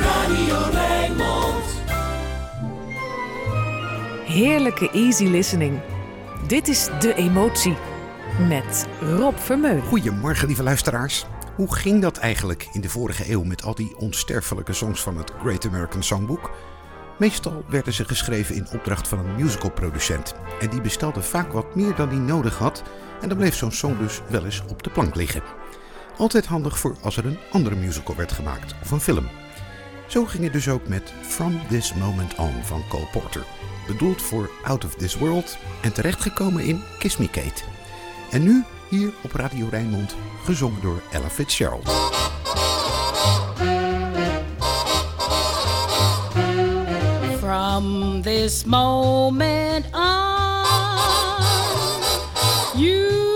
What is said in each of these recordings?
Radio Rijnmond. Heerlijke easy listening. Dit is De Emotie met Rob Vermeulen. Goedemorgen, lieve luisteraars. Hoe ging dat eigenlijk in de vorige eeuw met al die onsterfelijke songs van het Great American Songbook? Meestal werden ze geschreven in opdracht van een musicalproducent. En die bestelde vaak wat meer dan hij nodig had. En dan bleef zo'n song dus wel eens op de plank liggen. Altijd handig voor als er een andere musical werd gemaakt of een film. Zo ging het dus ook met From This Moment On van Cole Porter. Bedoeld voor Out of This World en terechtgekomen in Kiss Me Kate. En nu hier op Radio Rijnmond, gezongen door Ella Fitzgerald. From this moment on, you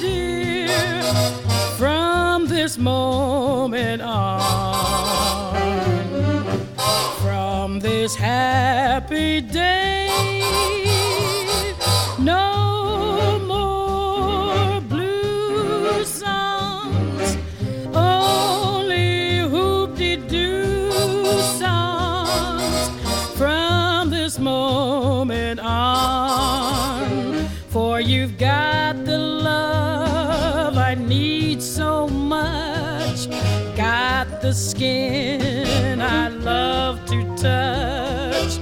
dear. From this moment on, from this happy day, no more blue songs, only hoop-de-doo songs. From this moment on, for you've the skin I love to touch,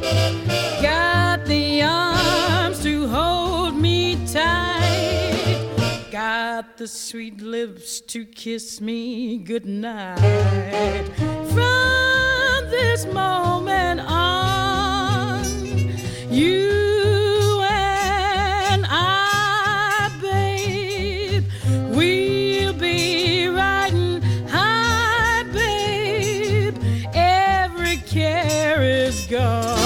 got the arms to hold me tight, got the sweet lips to kiss me goodnight. From this moment on, you care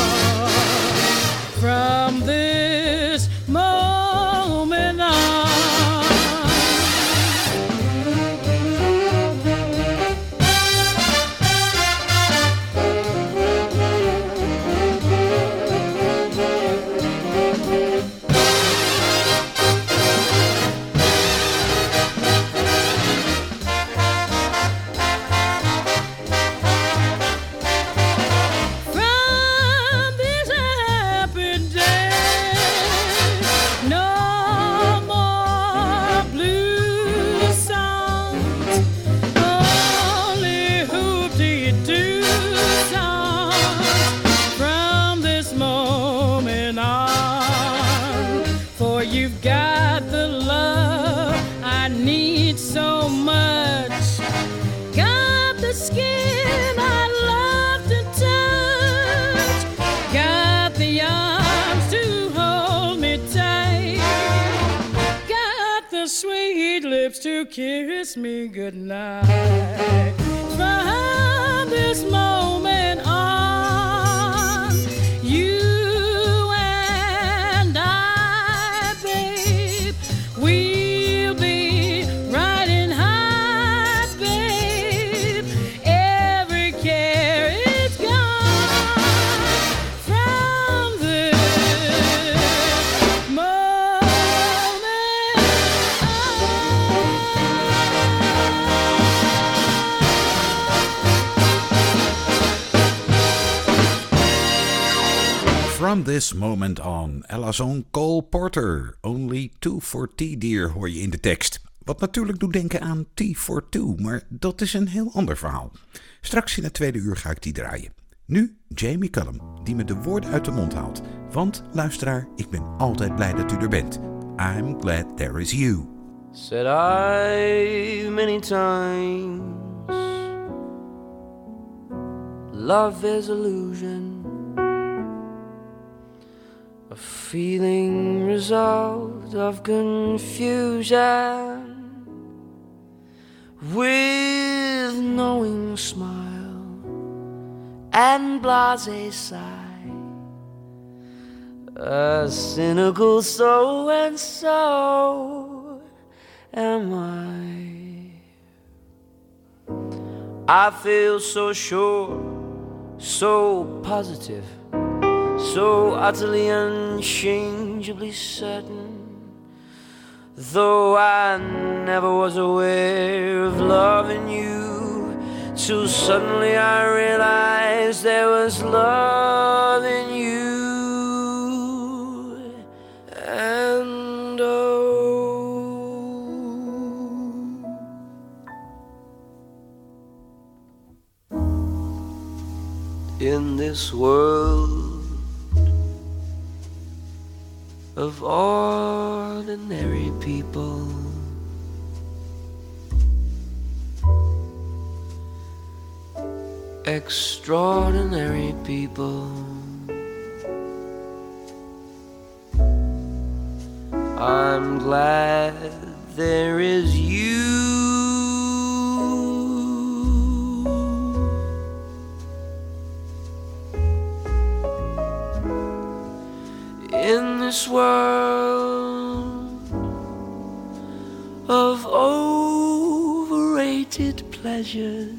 lips to kiss me goodnight. From this moment on, From this moment on, Ella's own Cole Porter. Only two for tea, dear, hoor je in de tekst. Wat natuurlijk doet denken aan Tea for Two, maar dat is een heel ander verhaal. Straks in het tweede uur ga ik die draaien. Nu Jamie Cullum, die me de woorden uit de mond haalt. Want, luisteraar, ik ben altijd blij dat u er bent. I'm glad there is you. Said I many times Love is illusion A feeling result of confusion. With knowing smile And blase sigh. A cynical so and so am I. I feel so sure, so positive, so utterly unchangeably certain. Though I never was aware of loving you, till suddenly I realized there was love in you. And oh, in this world of ordinary people. Extraordinary people. I'm glad there is you. This world of overrated pleasures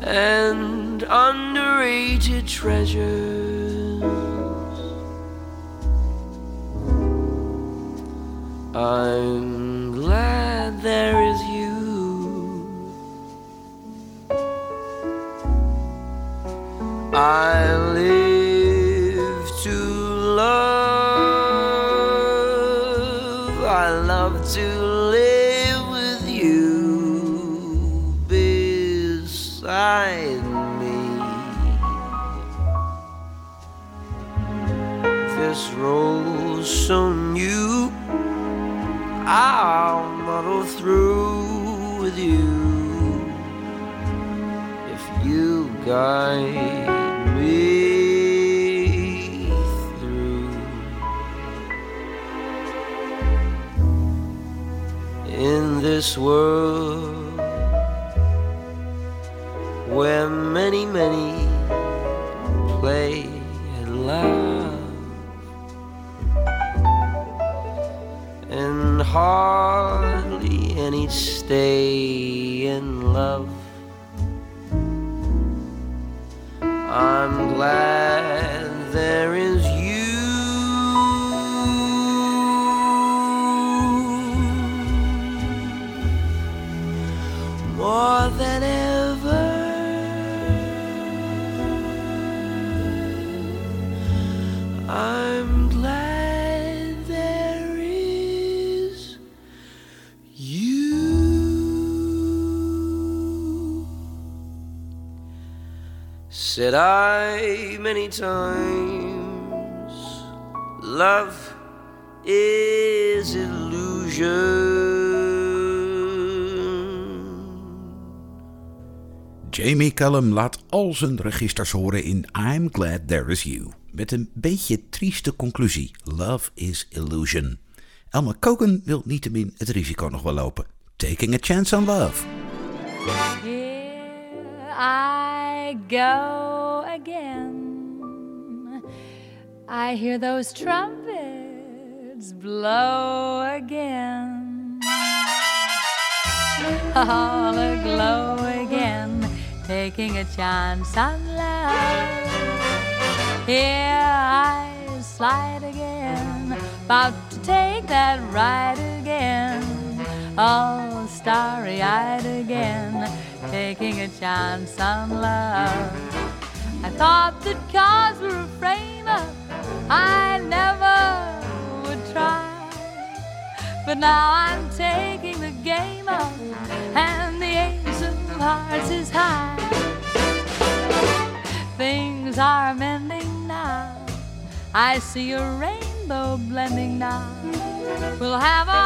and underrated treasures. I'm I'll muddle through with you if you guide me through. In this world where many, many hardly any stay in love. I'm glad there is you. More than ever. I'm Said I many times, love is illusion. Jamie Cullum laat al zijn registers horen in I'm Glad There Is You. Met een beetje trieste conclusie. Love is illusion. Elma Kogan wil niettemin het risico nog wel lopen. Taking a chance on love. Here I go again. I hear those trumpets blow again. All aglow again, taking a chance on love. Here I slide again, about to take that ride again. All starry eyed again, taking a chance on love. I thought that cars were a frame up, I never would try. But now I'm taking the game up, and the ace of hearts is high. Things are mending now. I see a rainbow blending now. We'll have a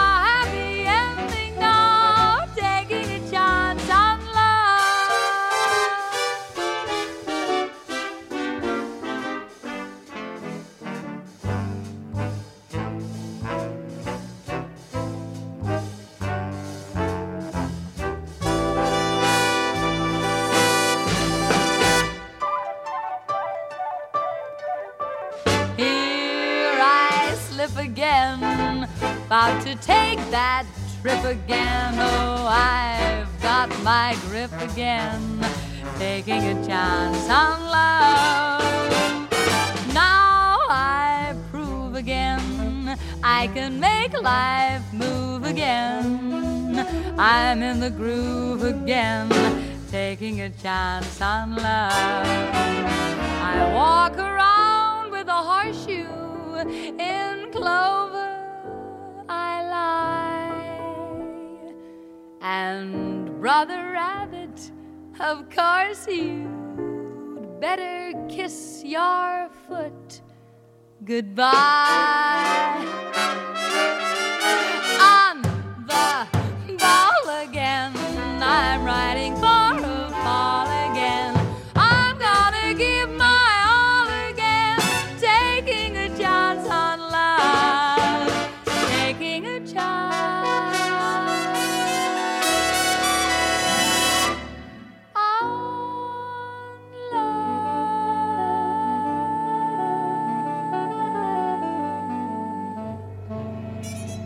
trip again. Oh, I've got my grip again, taking a chance on love. Now I prove again I can make life move again. I'm in the groove again, taking a chance on love. I walk around with a horseshoe in clover. I lie. And Brother Rabbit, of course you'd better kiss your foot goodbye.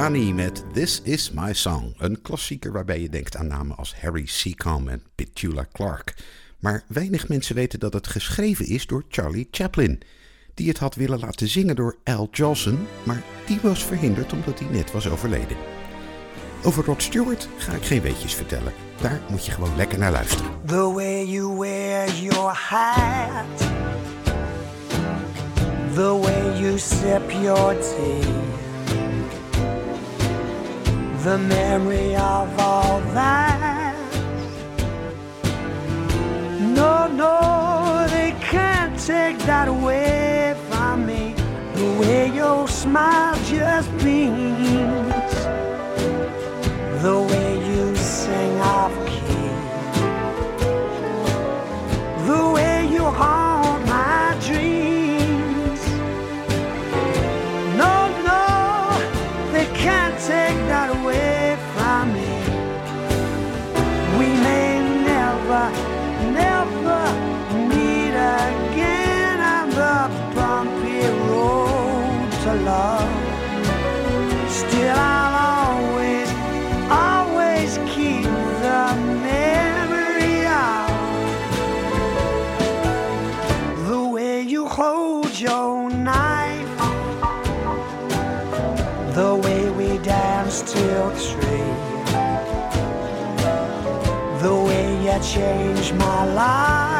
Giuliani met This Is My Song. Een klassieker waarbij je denkt aan namen als Harry Seacombe en Petula Clark. Maar weinig mensen weten dat het geschreven is door Charlie Chaplin. Die het had willen laten zingen door Al Jolson, maar die was verhinderd omdat hij net was overleden. Over Rod Stewart ga ik geen weetjes vertellen. Daar moet je gewoon lekker naar luisteren. The way you wear your hat, the way you sip your tea, the memory of all that. No, no, they can't take that away from me. The way your smile just beams, changed my life.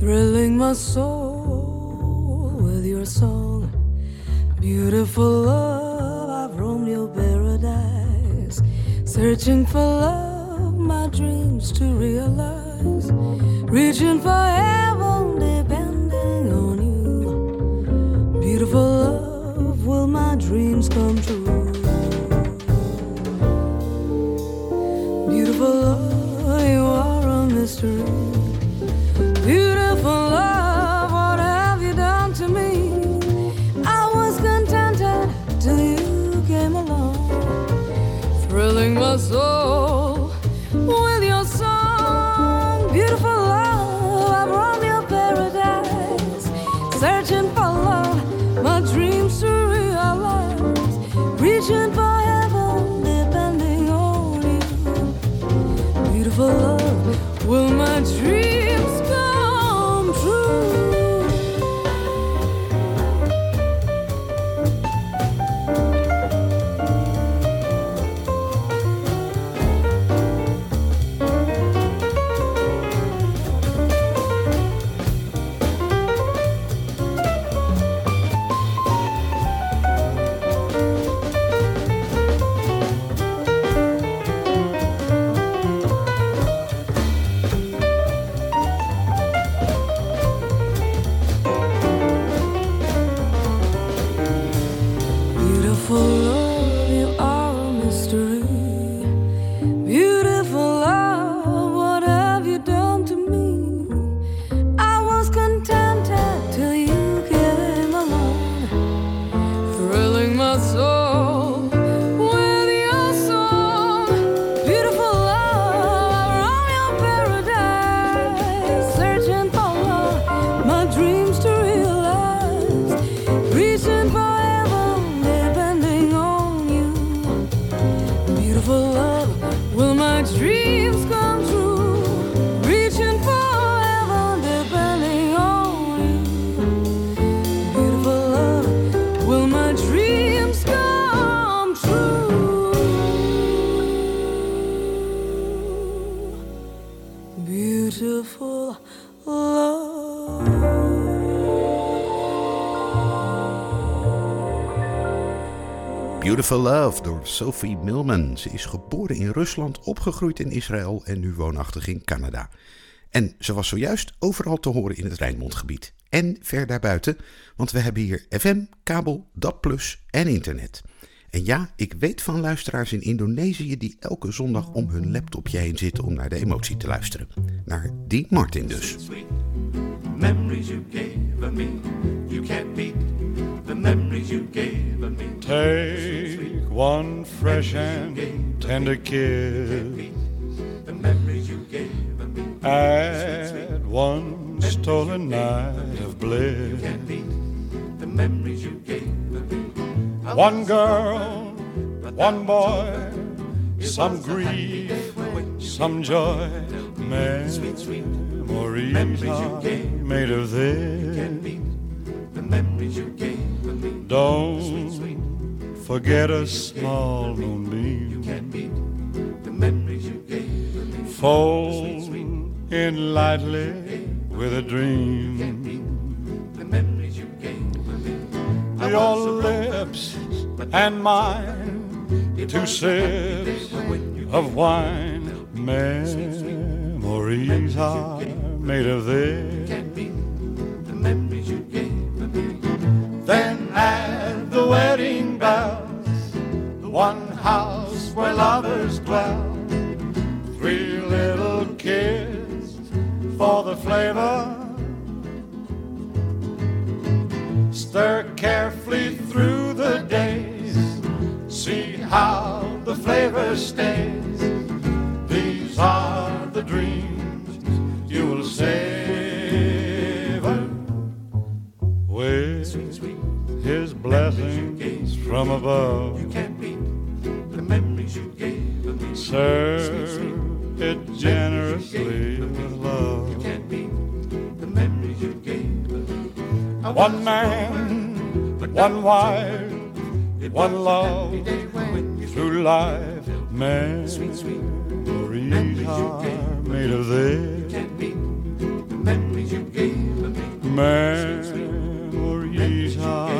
Thrilling my soul with your song. Beautiful love, I've roamed your paradise, searching for love, my dreams to realize, reaching for heaven, depending on you. Beautiful love, will my dreams come true? Beautiful love, you are a mystery. Beautiful Love door Sophie Milman. Ze is geboren in Rusland, opgegroeid in Israël en nu woonachtig in Canada. En ze was zojuist overal te horen in het Rijnmondgebied. En ver daarbuiten, want we hebben hier FM, kabel, DAB+, en internet. En ja, ik weet van luisteraars in Indonesië die elke zondag om hun laptopje heen zitten om naar de emotie te luisteren. Naar die Martin dus. Memories you gave me, you can't beat the memories you gave me. One fresh and tender kiss. The memories you gave me, At one stolen night of bliss. the memories you gave me. One girl, one boy, some grief, some joy. Memories made of this. The memories you gave me, Don't forget a small moonbeam. the memories you gave me. Fold in lightly with a dream. The memories you gave me, Your lips and mine, two sips of wine. Memories are made of this. you. Then at the wedding bells, the one house where lovers dwell. Three little kids for the flavor. Stir carefully through the days. See how the flavor stays. These are the dreams you will savor with his blessings from above. Serve it generously with love. One man, one wife, one love through life. Memories are made of this. Memories are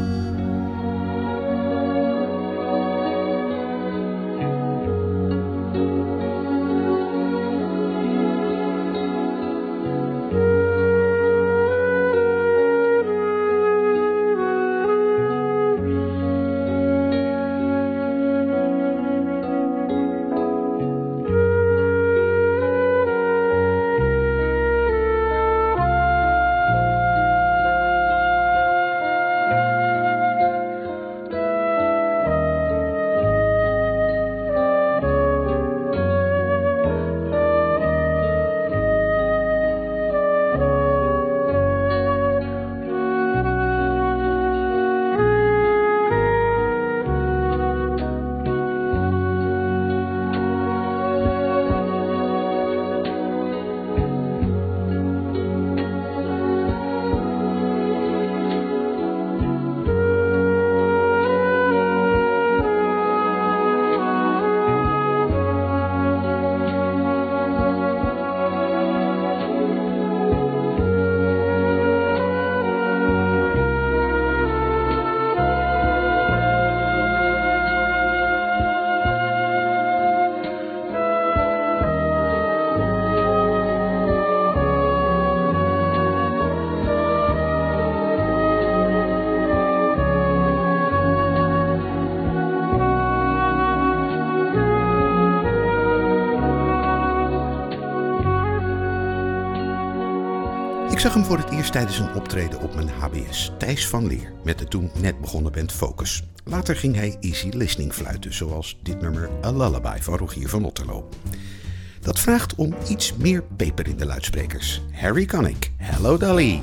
Zag hem voor het eerst tijdens een optreden op mijn HBS, Thijs van Leer, met de toen net begonnen band Focus. Later ging hij easy listening fluiten, zoals dit nummer A Lullaby van Rogier van Otterlo. Dat vraagt om iets meer peper in de luidsprekers. Harry Connick, Hello Dolly.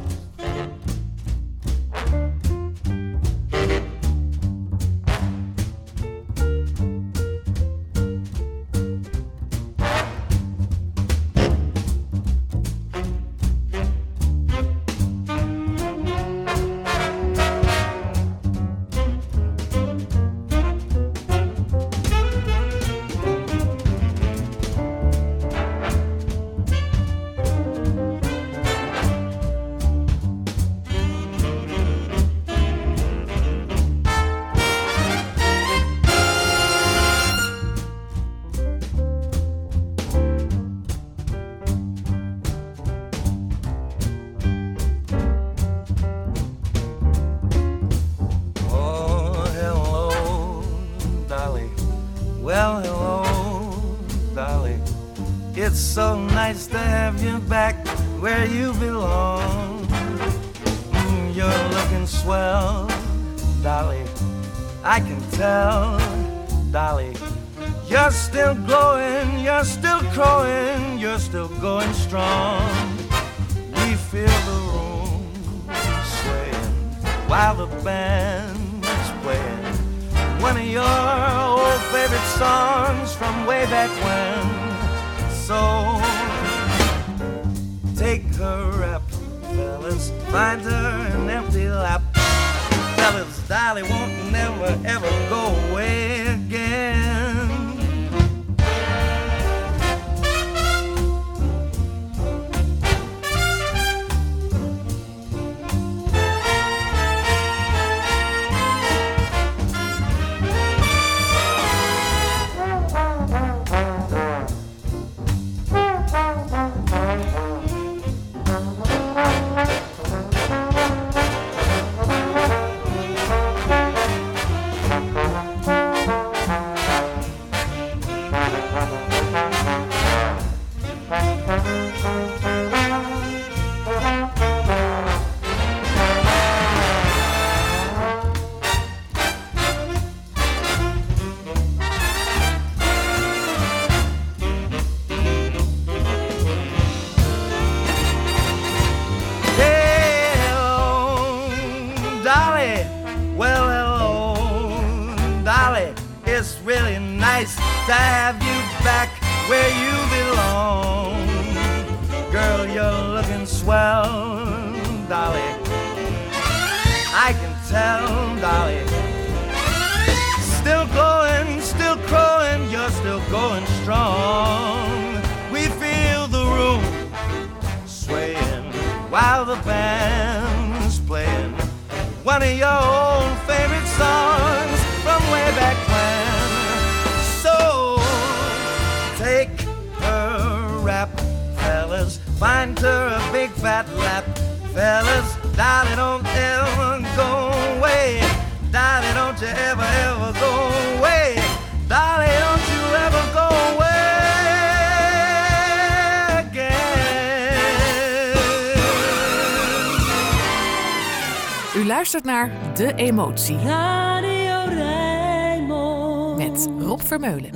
De Emotie Radio Rijnmond. met Rob Vermeulen.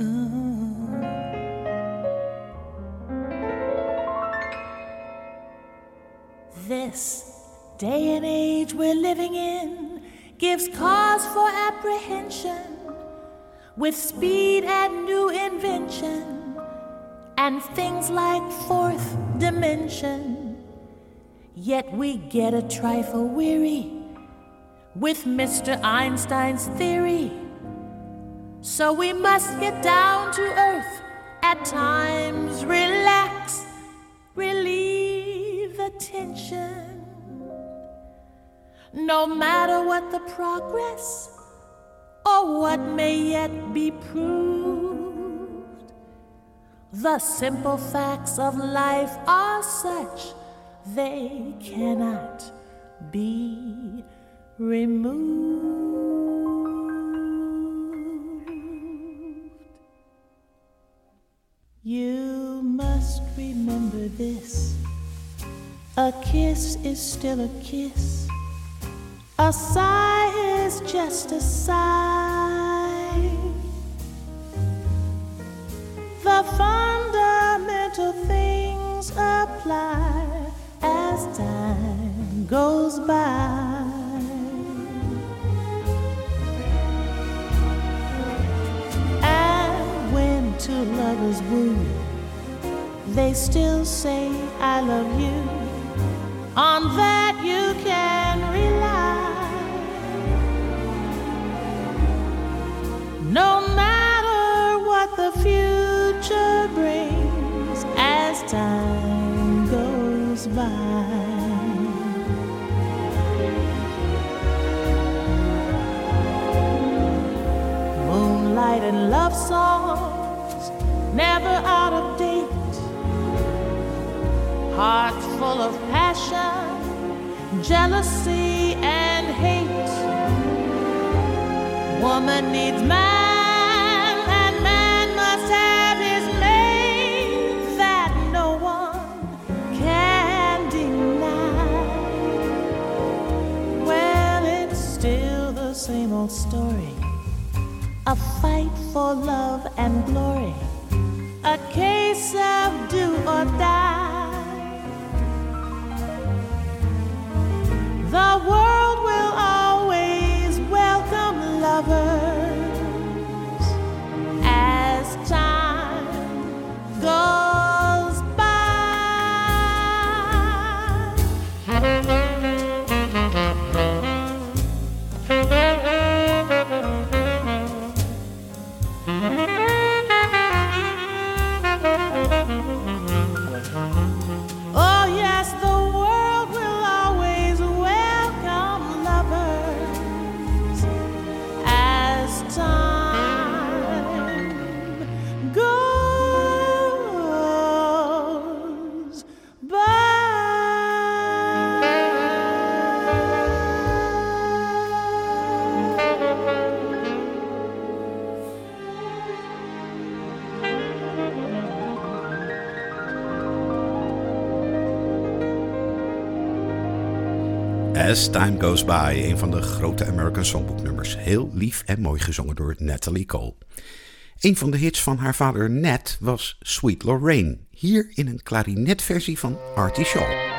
This day and age we're living in gives cause for apprehension with speed and new invention and things like fourth dimension. Yet we get a trifle weary with Mr. Einstein's theory. So we must get down to earth at times, relax, relieve the tension. No matter what the progress or what may yet be proved, the simple facts of life are such they cannot be removed. You must remember this a kiss is still a kiss, a sigh is just a sigh. The fundamental things apply as time goes by. Two lovers woo, they still say, I love you. On that you can rely. No matter what the future brings as time goes by. Moonlight and love songs, never out of date. Hearts full of passion, jealousy, and hate. Woman needs man, and man must have his mate that no one can deny. Well, it's still the same old story a fight for love and glory a case of do or die. The world As Time Goes By, een van de grote American Songbook nummers. Heel lief en mooi gezongen door Natalie Cole. Een van de hits van haar vader Nat was Sweet Lorraine. Hier in een klarinetversie van Artie Shaw.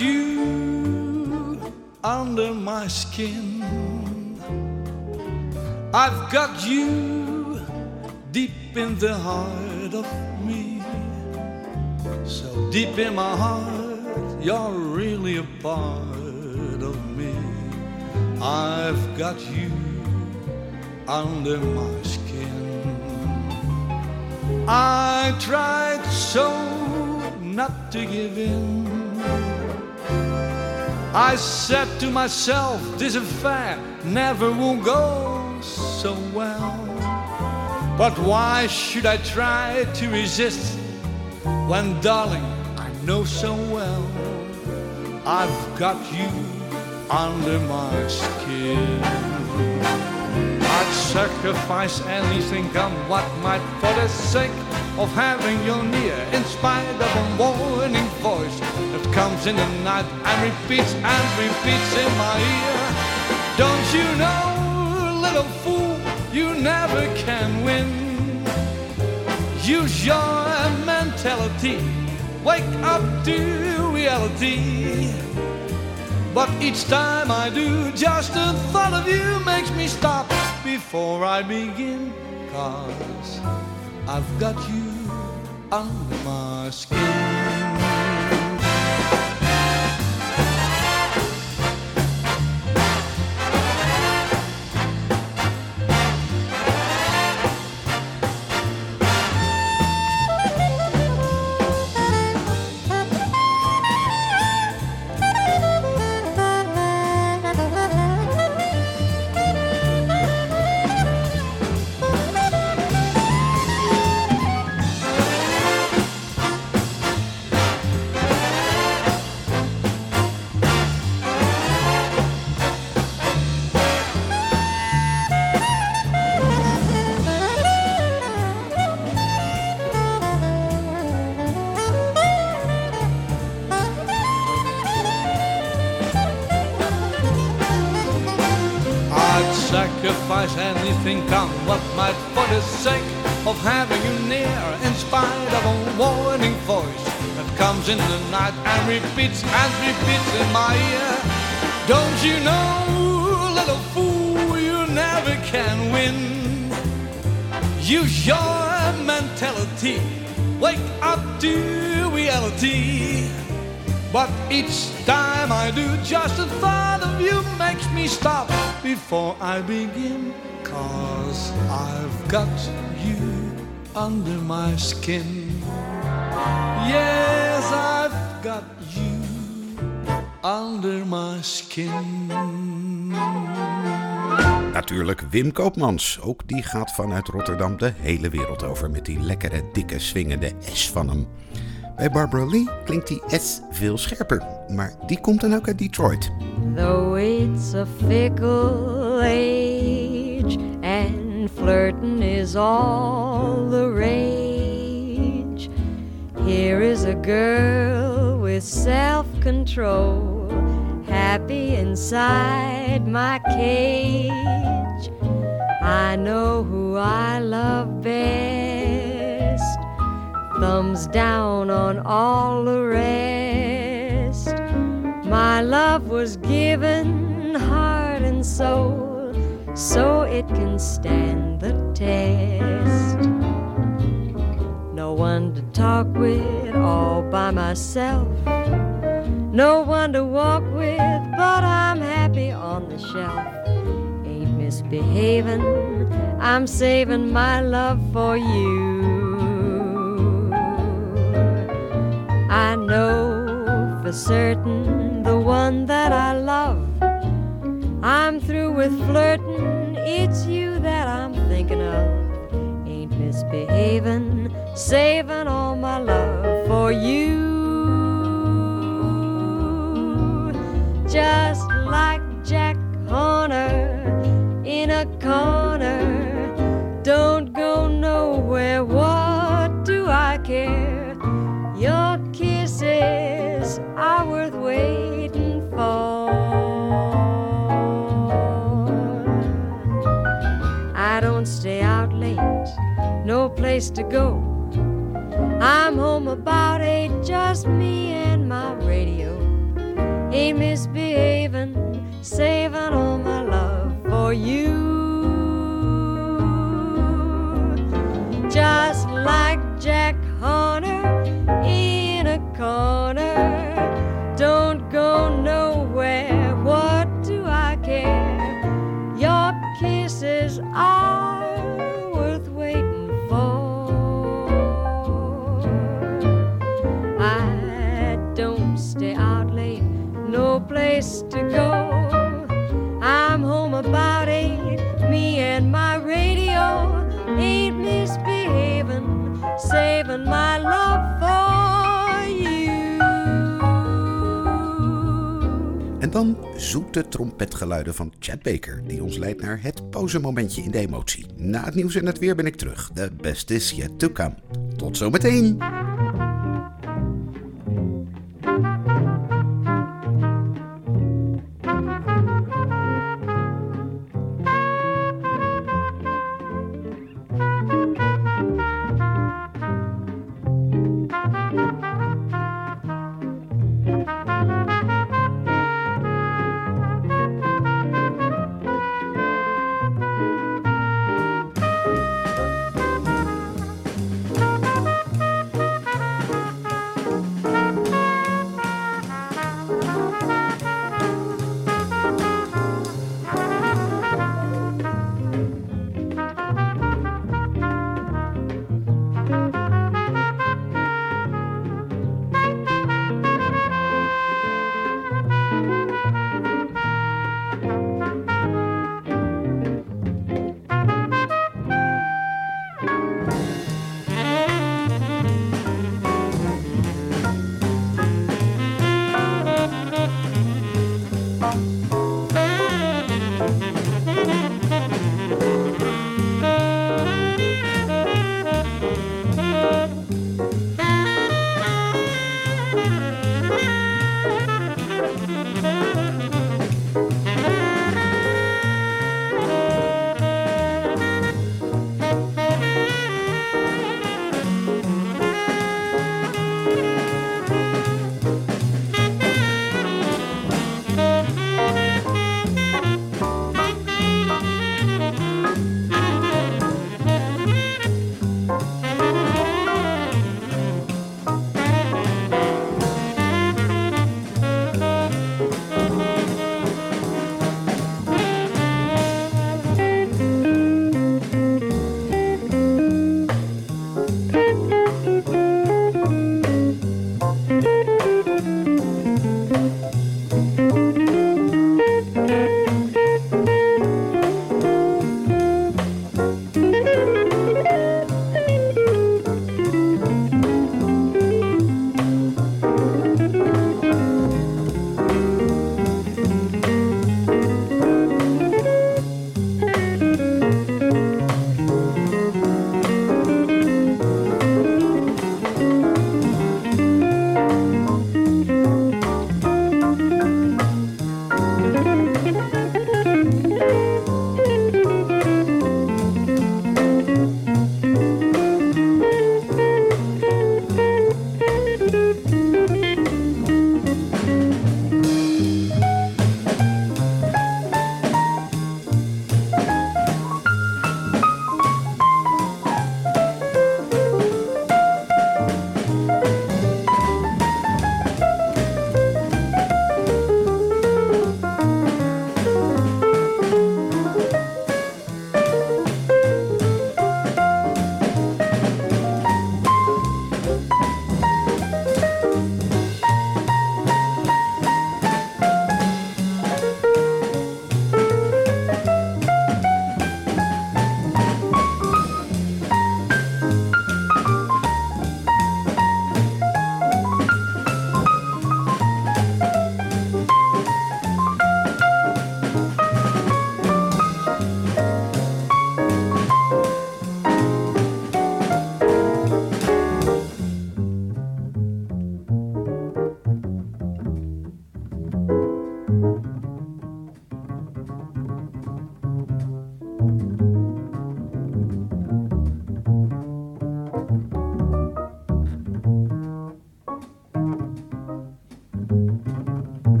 You under my skin. I've got you deep in the heart of me. So deep in my heart, you're really a part of me. I've got you under my skin. I tried so not to give in. I said to myself, this affair never will go so well. But why should I try to resist when, darling, I know so well I've got you under my skin? Sacrifice anything, come what might, for the sake of having you near, in spite of a warning voice that comes in the night and repeats and repeats in my ear. Don't you know, little fool, you never can win. Use your mentality, wake up to reality. But each time I do, just the thought of you makes me stop before I begin. Cause I've got you under my skin. Of having you near. In spite of a warning voice that comes in the night and repeats and repeats in my ear. Don't you know, little fool, you never can win. Use your mentality, wake up to reality. But each time I do, just the thought of you makes me stop before I begin. Cause I've got you under my skin. Yes, I've got you under my skin. Natuurlijk Wim Koopmans. Ook die gaat vanuit Rotterdam de hele wereld over met die lekkere, dikke, swingende S van hem. Bij Barbara Lee klinkt die S veel scherper, maar die komt dan ook uit Detroit. Though it's a fickle age and flirting is all the rage, here is a girl with self control, happy inside my cage. I know who I love best, thumbs down on all the rest. My love was given heart and soul so it can stand the test. No one to talk with all by myself. No one to walk with, but I'm happy on the shelf. Ain't misbehaving, I'm saving my love for you. I know for certain the one that I love. I'm through with flirting, it's you that I'm thinking of. Ain't misbehaving, saving all my love for you. Just like Jack Horner in a corner. Place to go. I'm home about eight, just me and my radio. Ain't misbehaving, saving all my love for you. Just like Jack Horner in a corner. Place to go. I'm home about. Me and my radio ain't misbehaving, saving my love for you. En dan zoete trompetgeluiden van Chad Baker, die ons leidt naar het pauzemomentje in de emotie. Na het nieuws en het weer ben ik terug. The best is yet to come. Tot zometeen!